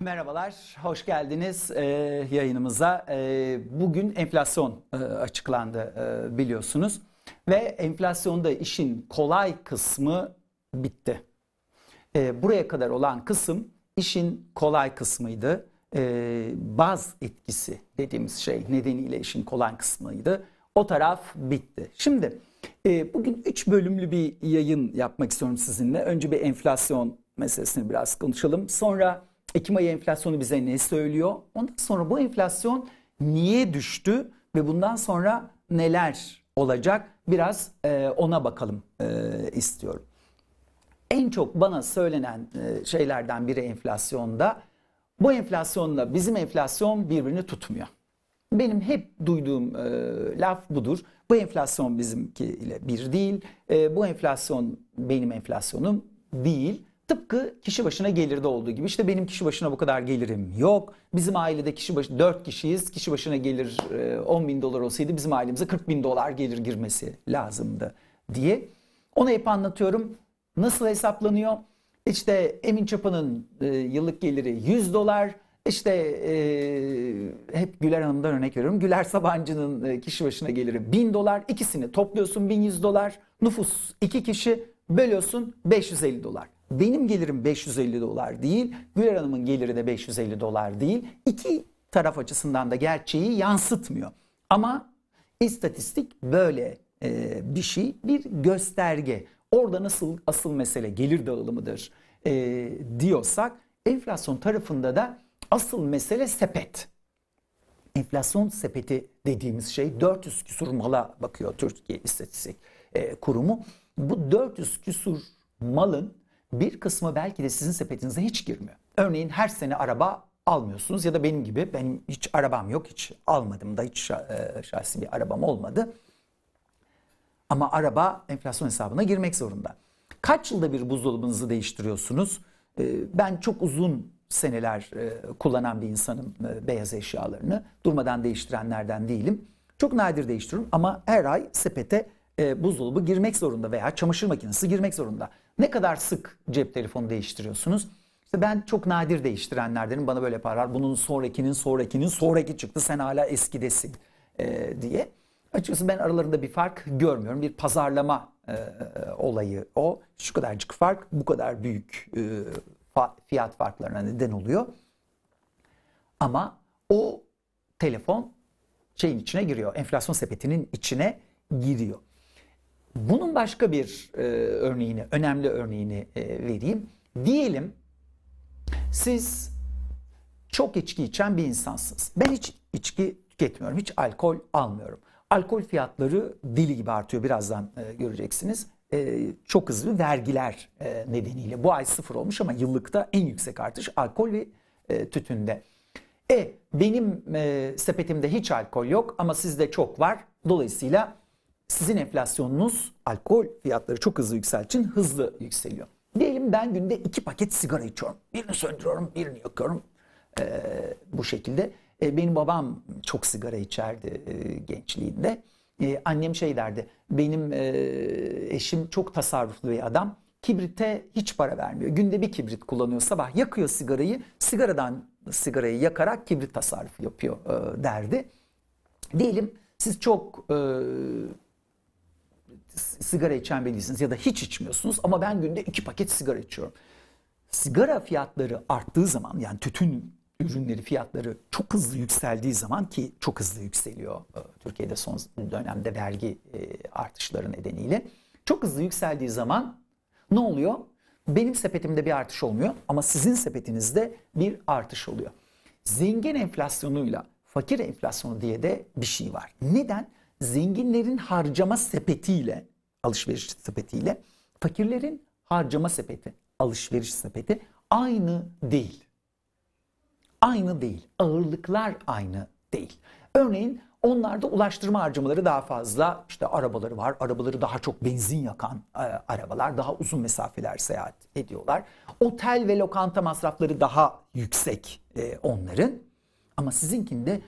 Merhabalar, hoş geldiniz e, yayınımıza. E, bugün enflasyon e, açıklandı e, biliyorsunuz. Ve enflasyonda işin kolay kısmı bitti. E, buraya kadar olan kısım işin kolay kısmıydı. E, baz etkisi dediğimiz şey nedeniyle işin kolay kısmıydı. O taraf bitti. Şimdi e, bugün 3 bölümlü bir yayın yapmak istiyorum sizinle. Önce bir enflasyon meselesini biraz konuşalım. Sonra Ekim ayı enflasyonu bize ne söylüyor? Ondan sonra bu enflasyon niye düştü ve bundan sonra neler olacak? Biraz e, ona bakalım e, istiyorum. En çok bana söylenen e, şeylerden biri enflasyonda bu enflasyonla bizim enflasyon birbirini tutmuyor. Benim hep duyduğum e, laf budur. Bu enflasyon bizimkiyle bir değil. E, bu enflasyon benim enflasyonum değil. Tıpkı kişi başına gelirde olduğu gibi işte benim kişi başına bu kadar gelirim yok. Bizim ailede kişi başı 4 kişiyiz. Kişi başına gelir 10 e, bin dolar olsaydı bizim ailemize 40 bin dolar gelir girmesi lazımdı diye. Onu hep anlatıyorum. Nasıl hesaplanıyor? İşte Emin Çapa'nın e, yıllık geliri 100 dolar. İşte e, hep Güler Hanım'dan örnek veriyorum. Güler Sabancı'nın kişi başına geliri 1000 dolar. İkisini topluyorsun 1100 dolar. Nüfus 2 kişi bölüyorsun 550 dolar. Benim gelirim 550 dolar değil, Güler Hanım'ın geliri de 550 dolar değil. İki taraf açısından da gerçeği yansıtmıyor. Ama istatistik böyle e, bir şey, bir gösterge. Orada nasıl asıl mesele gelir dağılımıdır e, diyorsak, enflasyon tarafında da asıl mesele sepet. Enflasyon sepeti dediğimiz şey 400 küsur mala bakıyor Türkiye İstatistik e, Kurumu. Bu 400 küsur malın bir kısmı belki de sizin sepetinize hiç girmiyor. Örneğin her sene araba almıyorsunuz ya da benim gibi benim hiç arabam yok hiç almadım da hiç e, şahsi bir arabam olmadı. Ama araba enflasyon hesabına girmek zorunda. Kaç yılda bir buzdolabınızı değiştiriyorsunuz? E, ben çok uzun seneler e, kullanan bir insanım beyaz eşyalarını. Durmadan değiştirenlerden değilim. Çok nadir değiştiriyorum ama her ay sepete buzdolabı girmek zorunda veya çamaşır makinesi girmek zorunda. Ne kadar sık cep telefonu değiştiriyorsunuz? İşte ben çok nadir değiştirenlerdenim. Bana böyle yaparlar. Bunun sonrakinin sonrakinin sonraki çıktı. Sen hala eskidesin e, diye. Açıkçası ben aralarında bir fark görmüyorum. Bir pazarlama e, olayı o. Şu kadarcık fark bu kadar büyük e, fiyat farklarına neden oluyor. Ama o telefon şeyin içine giriyor. Enflasyon sepetinin içine giriyor. Bunun başka bir e, örneğini, önemli örneğini e, vereyim. Diyelim siz çok içki içen bir insansınız. Ben hiç içki tüketmiyorum, hiç alkol almıyorum. Alkol fiyatları deli gibi artıyor birazdan e, göreceksiniz. E, çok hızlı vergiler e, nedeniyle. Bu ay sıfır olmuş ama yıllıkta en yüksek artış alkol ve e, tütünde. E benim e, sepetimde hiç alkol yok ama sizde çok var. Dolayısıyla sizin enflasyonunuz alkol fiyatları çok hızlı yükseldiği için hızlı yükseliyor. Diyelim ben günde iki paket sigara içiyorum. Birini söndürüyorum, birini yakıyorum. Ee, bu şekilde. Ee, benim babam çok sigara içerdi e, gençliğinde. Ee, annem şey derdi, benim e, eşim çok tasarruflu bir adam. Kibrite hiç para vermiyor. Günde bir kibrit kullanıyor sabah. Yakıyor sigarayı, sigaradan sigarayı yakarak kibrit tasarrufu yapıyor e, derdi. Diyelim siz çok e, sigara içen birisiniz ya da hiç içmiyorsunuz ama ben günde iki paket sigara içiyorum. Sigara fiyatları arttığı zaman yani tütün ürünleri fiyatları çok hızlı yükseldiği zaman ki çok hızlı yükseliyor e, Türkiye'de son dönemde vergi e, artışları nedeniyle. Çok hızlı yükseldiği zaman ne oluyor? Benim sepetimde bir artış olmuyor ama sizin sepetinizde bir artış oluyor. Zengin enflasyonuyla fakir enflasyonu diye de bir şey var. Neden? Zenginlerin harcama sepetiyle, alışveriş sepetiyle fakirlerin harcama sepeti, alışveriş sepeti aynı değil. Aynı değil. Ağırlıklar aynı değil. Örneğin onlarda ulaştırma harcamaları daha fazla. İşte arabaları var. Arabaları daha çok benzin yakan e, arabalar. Daha uzun mesafeler seyahat ediyorlar. Otel ve lokanta masrafları daha yüksek e, onların. Ama sizinkinde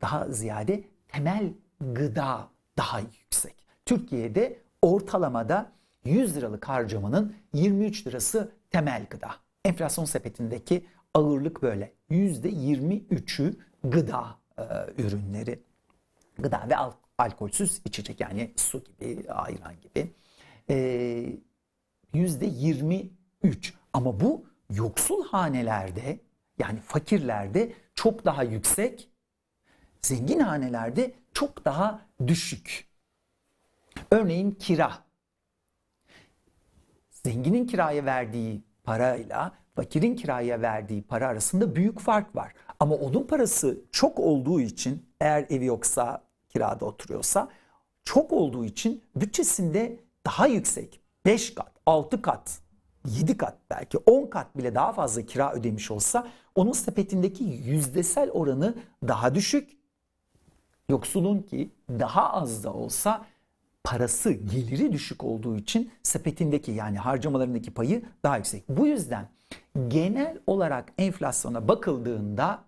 daha ziyade temel gıda daha yüksek. Türkiye'de ortalamada 100 liralık harcamanın 23 lirası temel gıda. Enflasyon sepetindeki ağırlık böyle. %23'ü gıda e, ürünleri. Gıda ve al- alkolsüz içecek yani su gibi, ayran gibi. E, %23 ama bu yoksul hanelerde yani fakirlerde çok daha yüksek, zengin hanelerde çok daha düşük. Örneğin kira. Zenginin kiraya verdiği parayla fakirin kiraya verdiği para arasında büyük fark var. Ama onun parası çok olduğu için eğer evi yoksa kirada oturuyorsa çok olduğu için bütçesinde daha yüksek 5 kat, 6 kat, 7 kat belki 10 kat bile daha fazla kira ödemiş olsa onun sepetindeki yüzdesel oranı daha düşük. Yoksulun ki daha az da olsa parası, geliri düşük olduğu için sepetindeki yani harcamalarındaki payı daha yüksek. Bu yüzden genel olarak enflasyona bakıldığında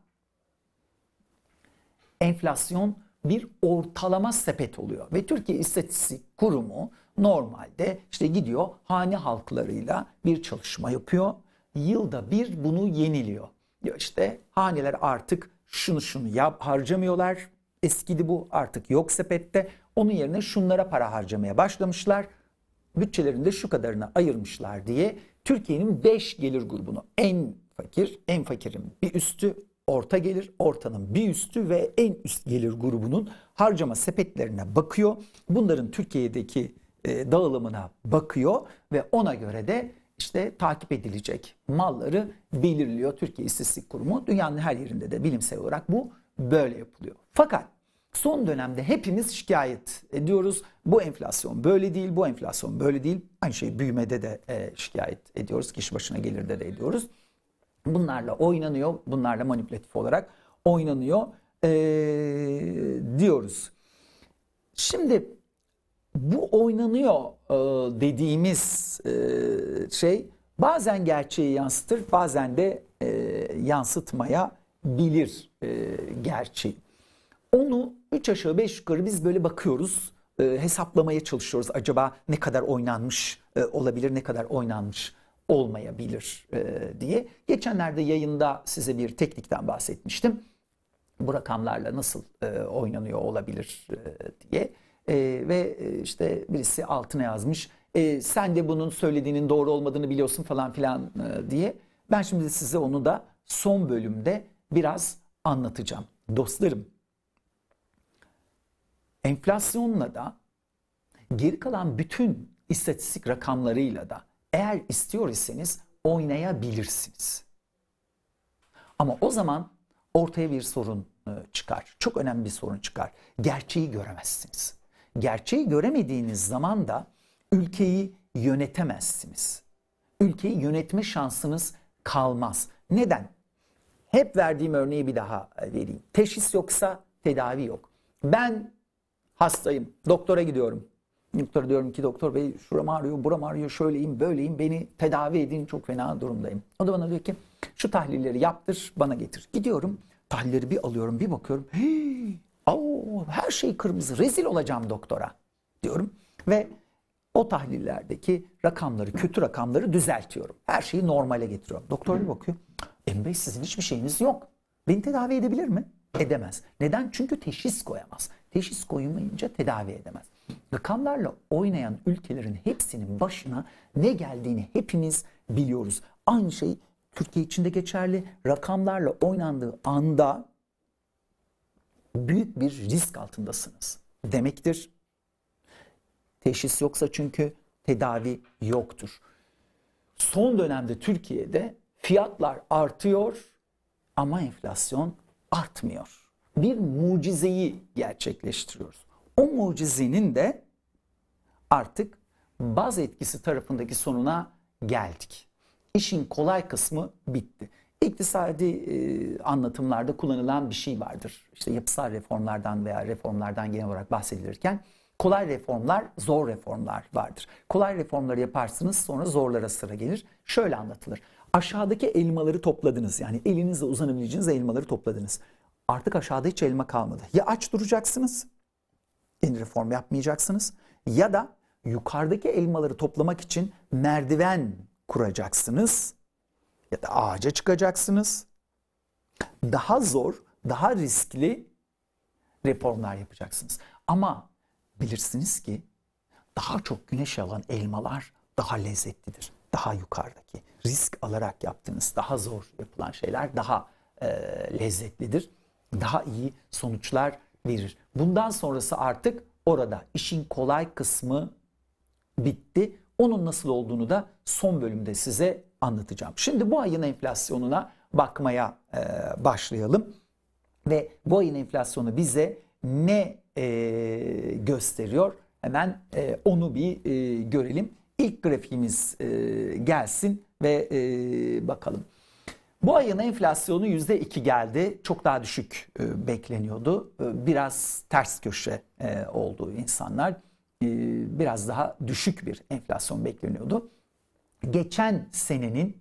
enflasyon bir ortalama sepet oluyor. Ve Türkiye İstatistik Kurumu normalde işte gidiyor hane halklarıyla bir çalışma yapıyor. Yılda bir bunu yeniliyor. Diyor işte haneler artık şunu şunu yap harcamıyorlar. Eskidi bu artık yok sepette. Onun yerine şunlara para harcamaya başlamışlar. Bütçelerinde şu kadarını ayırmışlar diye Türkiye'nin 5 gelir grubunu en fakir, en fakirin bir üstü, orta gelir, ortanın bir üstü ve en üst gelir grubunun harcama sepetlerine bakıyor. Bunların Türkiye'deki e, dağılımına bakıyor ve ona göre de işte takip edilecek malları belirliyor Türkiye İstatistik Kurumu. Dünyanın her yerinde de bilimsel olarak bu böyle yapılıyor. Fakat son dönemde hepimiz şikayet ediyoruz. Bu enflasyon böyle değil, bu enflasyon böyle değil. Aynı şey büyümede de e, şikayet ediyoruz. Kişi başına gelirde de ediyoruz. Bunlarla oynanıyor, bunlarla manipülatif olarak oynanıyor e, diyoruz. Şimdi bu oynanıyor e, dediğimiz e, şey bazen gerçeği yansıtır, bazen de e, yansıtmaya bilir e, gerçeği. Onu 3 aşağı 5 yukarı biz böyle bakıyoruz, e, hesaplamaya çalışıyoruz. Acaba ne kadar oynanmış e, olabilir, ne kadar oynanmış olmayabilir e, diye. Geçenlerde yayında size bir teknikten bahsetmiştim. Bu rakamlarla nasıl e, oynanıyor olabilir e, diye. E, ve e, işte birisi altına yazmış. E, sen de bunun söylediğinin doğru olmadığını biliyorsun falan filan e, diye. Ben şimdi size onu da son bölümde biraz anlatacağım. Dostlarım, enflasyonla da geri kalan bütün istatistik rakamlarıyla da eğer istiyor iseniz oynayabilirsiniz. Ama o zaman ortaya bir sorun e, çıkar. Çok önemli bir sorun çıkar. Gerçeği göremezsiniz. Gerçeği göremediğiniz zaman da ülkeyi yönetemezsiniz. Ülkeyi yönetme şansınız kalmaz. Neden? Hep verdiğim örneği bir daha vereyim. Teşhis yoksa tedavi yok. Ben hastayım, doktora gidiyorum. Doktora diyorum ki doktor bey şuram ağrıyor, buram ağrıyor, şöyleyim, böyleyim, beni tedavi edin, çok fena durumdayım. O da bana diyor ki şu tahlilleri yaptır, bana getir. Gidiyorum, tahlilleri bir alıyorum, bir bakıyorum. Au, her şey kırmızı, rezil olacağım doktora diyorum. Ve o tahlillerdeki rakamları, kötü rakamları düzeltiyorum. Her şeyi normale getiriyorum. Doktor bir bakıyor. Bey sizin hiçbir şeyiniz yok. Beni tedavi edebilir mi? Edemez. Neden? Çünkü teşhis koyamaz. Teşhis koymayınca tedavi edemez. Rakamlarla oynayan ülkelerin hepsinin başına ne geldiğini hepimiz biliyoruz. Aynı şey Türkiye için de geçerli. Rakamlarla oynandığı anda büyük bir risk altındasınız demektir. Teşhis yoksa çünkü tedavi yoktur. Son dönemde Türkiye'de fiyatlar artıyor ama enflasyon artmıyor. Bir mucizeyi gerçekleştiriyoruz. O mucizenin de artık baz etkisi tarafındaki sonuna geldik. İşin kolay kısmı bitti. İktisadi e, anlatımlarda kullanılan bir şey vardır. İşte yapısal reformlardan veya reformlardan genel olarak bahsedilirken kolay reformlar, zor reformlar vardır. Kolay reformları yaparsınız sonra zorlara sıra gelir. Şöyle anlatılır. Aşağıdaki elmaları topladınız. Yani elinizle uzanabileceğiniz elmaları topladınız. Artık aşağıda hiç elma kalmadı. Ya aç duracaksınız, yeni reform yapmayacaksınız ya da yukarıdaki elmaları toplamak için merdiven kuracaksınız. ya da ağaca çıkacaksınız. Daha zor, daha riskli reformlar yapacaksınız. Ama bilirsiniz ki daha çok güneş alan elmalar daha lezzetlidir. Daha yukarıdaki risk alarak yaptığınız daha zor yapılan şeyler daha e, lezzetlidir. Daha iyi sonuçlar verir. Bundan sonrası artık orada işin kolay kısmı bitti. Onun nasıl olduğunu da son bölümde size anlatacağım. Şimdi bu ayın enflasyonuna bakmaya e, başlayalım. Ve bu ayın enflasyonu bize ne e, gösteriyor? Hemen e, onu bir e, görelim. İlk grafiğimiz e, gelsin ve e, bakalım. Bu ayın enflasyonu %2 geldi. Çok daha düşük e, bekleniyordu. E, biraz ters köşe e, oldu insanlar. E, biraz daha düşük bir enflasyon bekleniyordu. Geçen senenin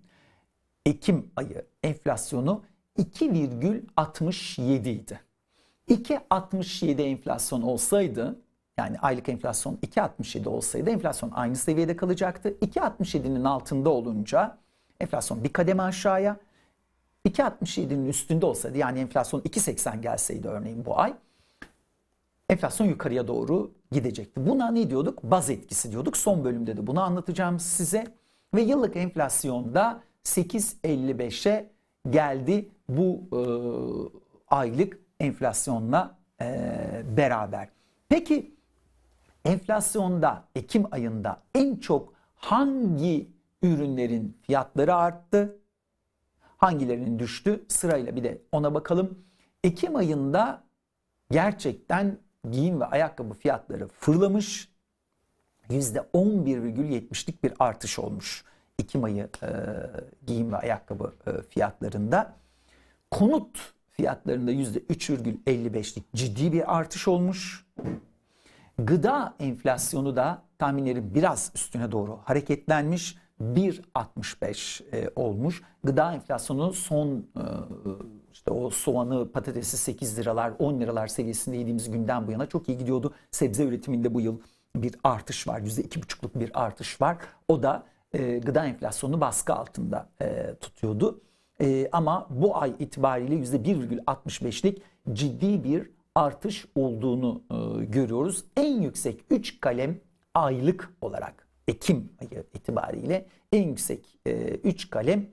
Ekim ayı enflasyonu 2,67 idi. 2.67 enflasyon olsaydı yani aylık enflasyon 2.67 olsaydı enflasyon aynı seviyede kalacaktı. 2.67'nin altında olunca enflasyon bir kademe aşağıya 2.67'nin üstünde olsaydı yani enflasyon 2.80 gelseydi örneğin bu ay enflasyon yukarıya doğru gidecekti. Buna ne diyorduk? Baz etkisi diyorduk. Son bölümde de bunu anlatacağım size. Ve yıllık enflasyonda 8.55'e geldi bu e, aylık enflasyonla e, beraber. Peki enflasyonda Ekim ayında en çok hangi ürünlerin fiyatları arttı? Hangilerinin düştü? Sırayla bir de ona bakalım. Ekim ayında gerçekten giyim ve ayakkabı fiyatları fırlamış. %11,70'lik bir artış olmuş. Ekim ayı e, giyim ve ayakkabı e, fiyatlarında. Konut fiyatlarında %3,55'lik ciddi bir artış olmuş. Gıda enflasyonu da tahminlerin biraz üstüne doğru hareketlenmiş. 1.65 e, olmuş. Gıda enflasyonu son e, işte o soğanı, patatesi 8 liralar, 10 liralar seviyesinde yediğimiz günden bu yana çok iyi gidiyordu. Sebze üretiminde bu yıl bir artış var. %2,5'luk bir artış var. O da e, gıda enflasyonunu baskı altında tutuyordu. Ama bu ay itibariyle %1,65'lik ciddi bir artış olduğunu görüyoruz. En yüksek 3 kalem aylık olarak Ekim ayı itibariyle en yüksek 3 e, kalem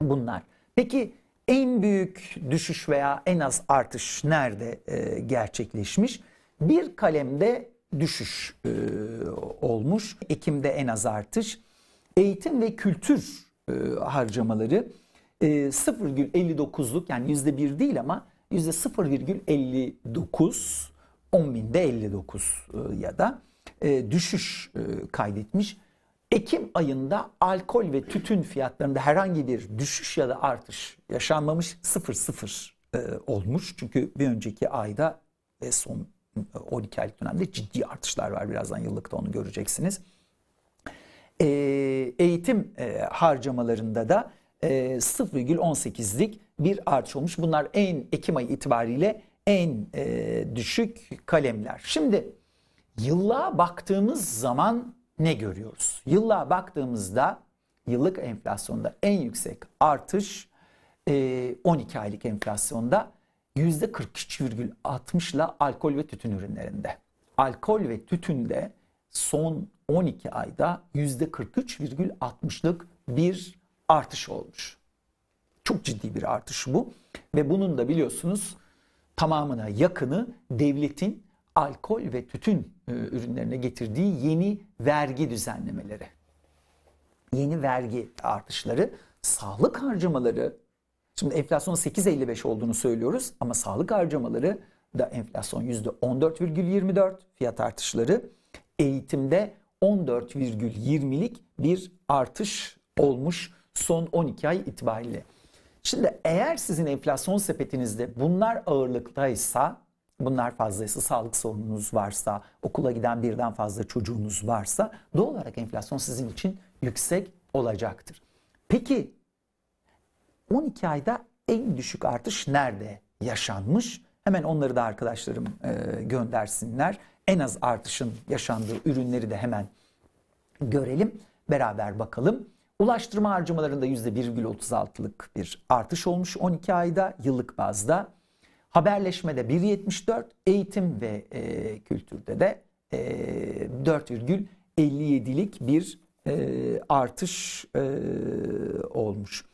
bunlar. Peki en büyük düşüş veya en az artış nerede e, gerçekleşmiş? Bir kalemde düşüş e, olmuş. Ekim'de en az artış. Eğitim ve kültür e, harcamaları e, 0,59'luk yani %1 değil ama %0,59 10 binde 59 e, ya da e, düşüş e, kaydetmiş. Ekim ayında alkol ve tütün fiyatlarında herhangi bir düşüş ya da artış yaşanmamış 0-0 e, olmuş. Çünkü bir önceki ayda ve son 12 aylık dönemde ciddi artışlar var. Birazdan yıllıkta onu göreceksiniz. E, eğitim e, harcamalarında da e, 0,18'lik bir artış olmuş. Bunlar en Ekim ayı itibariyle en e, düşük kalemler. Şimdi yıllığa baktığımız zaman ne görüyoruz? Yıllığa baktığımızda yıllık enflasyonda en yüksek artış 12 aylık enflasyonda %43,60 ile alkol ve tütün ürünlerinde. Alkol ve tütünde son 12 ayda %43,60'lık bir artış olmuş. Çok ciddi bir artış bu ve bunun da biliyorsunuz tamamına yakını devletin alkol ve tütün e, ürünlerine getirdiği yeni vergi düzenlemeleri. Yeni vergi artışları, sağlık harcamaları, şimdi enflasyon 8.55 olduğunu söylüyoruz ama sağlık harcamaları da enflasyon %14,24 fiyat artışları, eğitimde 14,20'lik bir artış olmuş son 12 ay itibariyle. Şimdi eğer sizin enflasyon sepetinizde bunlar ağırlıktaysa bunlar fazlaysa sağlık sorununuz varsa, okula giden birden fazla çocuğunuz varsa doğal olarak enflasyon sizin için yüksek olacaktır. Peki 12 ayda en düşük artış nerede yaşanmış? Hemen onları da arkadaşlarım e, göndersinler. En az artışın yaşandığı ürünleri de hemen görelim. Beraber bakalım. Ulaştırma harcamalarında %1,36'lık bir artış olmuş 12 ayda yıllık bazda. Haberleşmede 1,74, eğitim ve e, kültürde de e, 4,57'lik bir e, artış e, olmuş.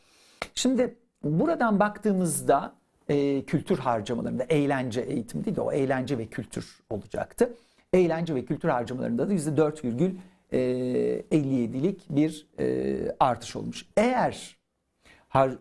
Şimdi buradan baktığımızda e, kültür harcamalarında eğlence eğitim değil de o eğlence ve kültür olacaktı. Eğlence ve kültür harcamalarında da %4,57'lik bir e, artış olmuş. Eğer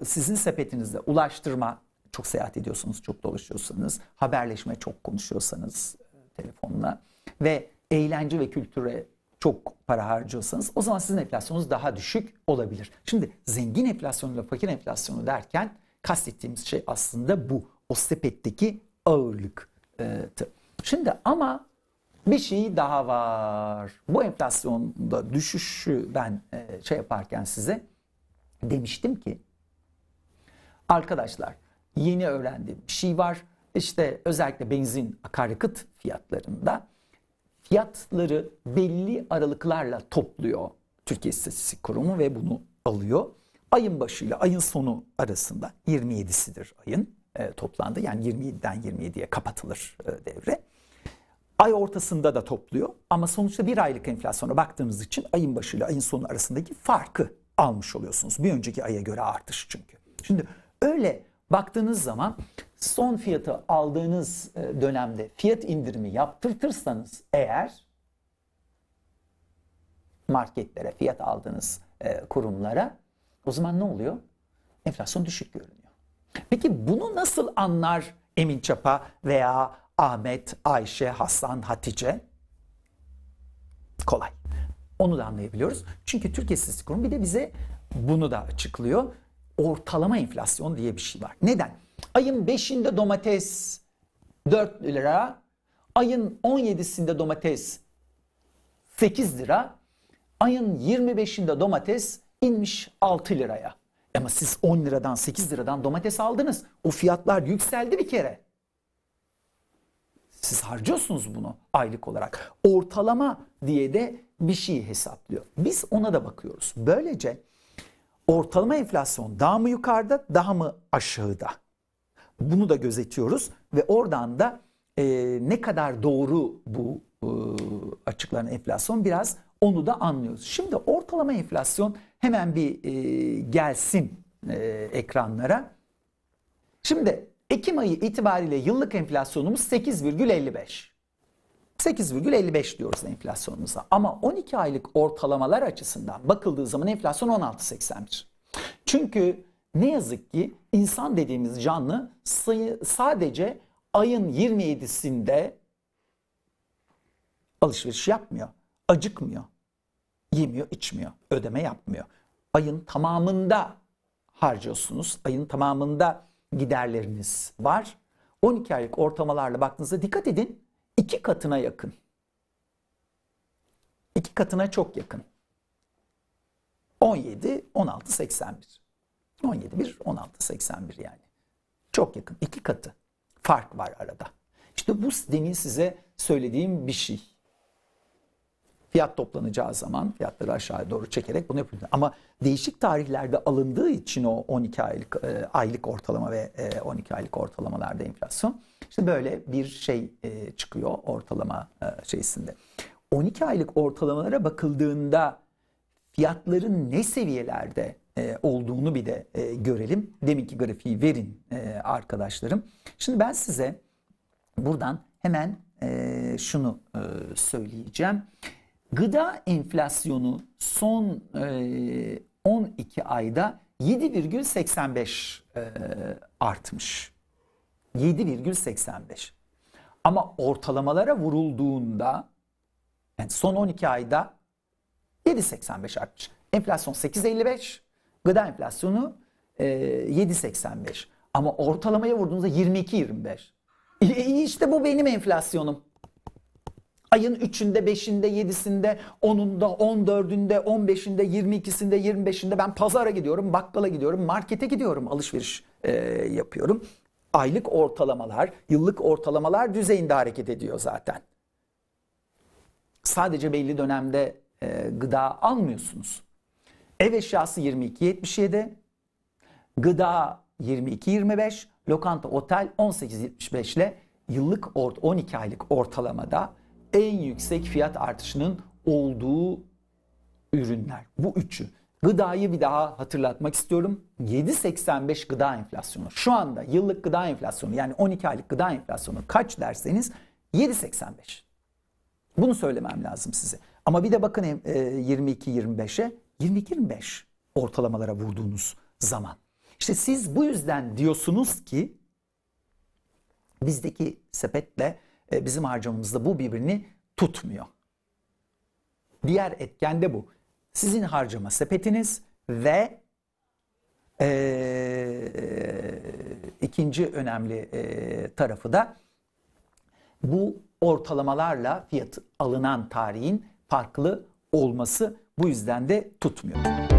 sizin sepetinizde ulaştırma çok seyahat ediyorsunuz, çok dolaşıyorsanız, haberleşme çok konuşuyorsanız e, telefonla ve eğlence ve kültüre çok para harcıyorsanız o zaman sizin enflasyonunuz daha düşük olabilir. Şimdi zengin enflasyonuyla fakir enflasyonu derken kastettiğimiz şey aslında bu. O sepetteki ağırlıktı. Şimdi ama bir şey daha var. Bu enflasyonda düşüşü ben e, şey yaparken size demiştim ki arkadaşlar yeni öğrendiğim bir şey var. İşte özellikle benzin akaryakıt fiyatlarında fiyatları belli aralıklarla topluyor Türkiye İstatistik Kurumu ve bunu alıyor. Ayın başıyla ayın sonu arasında 27'sidir ayın e, toplandı. Yani 27'den 27'ye kapatılır e, devre. Ay ortasında da topluyor ama sonuçta bir aylık enflasyona baktığımız için ayın başıyla ayın sonu arasındaki farkı almış oluyorsunuz. Bir önceki aya göre artış çünkü. Şimdi öyle baktığınız zaman son fiyatı aldığınız e, dönemde fiyat indirimi yaptırtırsanız eğer marketlere, fiyat aldığınız e, kurumlara o zaman ne oluyor? Enflasyon düşük görünüyor. Peki bunu nasıl anlar Emin Çapa veya Ahmet, Ayşe, Hasan, Hatice? Kolay. Onu da anlayabiliyoruz. Çünkü Türkiye İstatistik Kurumu bir de bize bunu da açıklıyor. Ortalama enflasyon diye bir şey var. Neden? Ayın 5'inde domates 4 lira, ayın 17'sinde domates 8 lira, ayın 25'inde domates inmiş 6 liraya. Ama siz 10 liradan 8 liradan domates aldınız. O fiyatlar yükseldi bir kere. Siz harcıyorsunuz bunu aylık olarak. Ortalama diye de bir şey hesaplıyor. Biz ona da bakıyoruz. Böylece ortalama enflasyon daha mı yukarıda daha mı aşağıda? Bunu da gözetiyoruz ve oradan da e, ne kadar doğru bu e, açıklanan enflasyon biraz onu da anlıyoruz. Şimdi ortalama enflasyon hemen bir e, gelsin e, ekranlara. Şimdi Ekim ayı itibariyle yıllık enflasyonumuz 8,55. 8,55 diyoruz enflasyonumuza. Ama 12 aylık ortalamalar açısından bakıldığı zaman enflasyon 16,81. Çünkü ne yazık ki insan dediğimiz canlı sadece ayın 27'sinde alışveriş yapmıyor, acıkmıyor, yemiyor, içmiyor, ödeme yapmıyor. Ayın tamamında harcıyorsunuz. Ayın tamamında giderleriniz var. 12 aylık ortamalarla baktığınızda dikkat edin iki katına yakın. İki katına çok yakın. 17, 16, 81. 17, 1, 16, 81 yani. Çok yakın. iki katı. Fark var arada. İşte bu demin size söylediğim bir şey. Fiyat toplanacağı zaman fiyatları aşağıya doğru çekerek bunu yapıyoruz. Ama değişik tarihlerde alındığı için o 12 aylık e, aylık ortalama ve e, 12 aylık ortalamalarda enflasyon işte böyle bir şey e, çıkıyor ortalama e, şeysinde. 12 aylık ortalamalara bakıldığında fiyatların ne seviyelerde e, olduğunu bir de e, görelim. Deminki grafiği verin arkadaşlarım. Şimdi ben size buradan hemen şunu söyleyeceğim. Gıda enflasyonu son e, 12 ayda 7,85 e, artmış. 7,85. Ama ortalamalara vurulduğunda yani son 12 ayda 7,85 artmış. Enflasyon 8,55, gıda enflasyonu e, 7,85. Ama ortalamaya vurduğunuzda 22-25. E, işte bu benim enflasyonum. Ayın 3'ünde, 5'inde, 7'sinde, 10'unda, 14'ünde, 15'inde, 22'sinde, 25'inde ben pazara gidiyorum, bakkala gidiyorum, markete gidiyorum, alışveriş e, yapıyorum. Aylık ortalamalar, yıllık ortalamalar düzeyinde hareket ediyor zaten. Sadece belli dönemde e, gıda almıyorsunuz. Ev eşyası 22.77, gıda 22.25, lokanta otel 18.75 ile yıllık ort 12 aylık ortalamada en yüksek fiyat artışının olduğu ürünler. Bu üçü. Gıdayı bir daha hatırlatmak istiyorum. 7.85 gıda enflasyonu. Şu anda yıllık gıda enflasyonu yani 12 aylık gıda enflasyonu kaç derseniz 7.85. Bunu söylemem lazım size. Ama bir de bakın 22-25'e 22-25 ortalamalara vurduğunuz zaman. İşte siz bu yüzden diyorsunuz ki bizdeki sepetle e, bizim harcamamızda bu birbirini tutmuyor. Diğer etken de bu. Sizin harcama sepetiniz ve e, ikinci önemli e, tarafı da bu ortalamalarla fiyat alınan tarihin farklı olması bu yüzden de tutmuyor.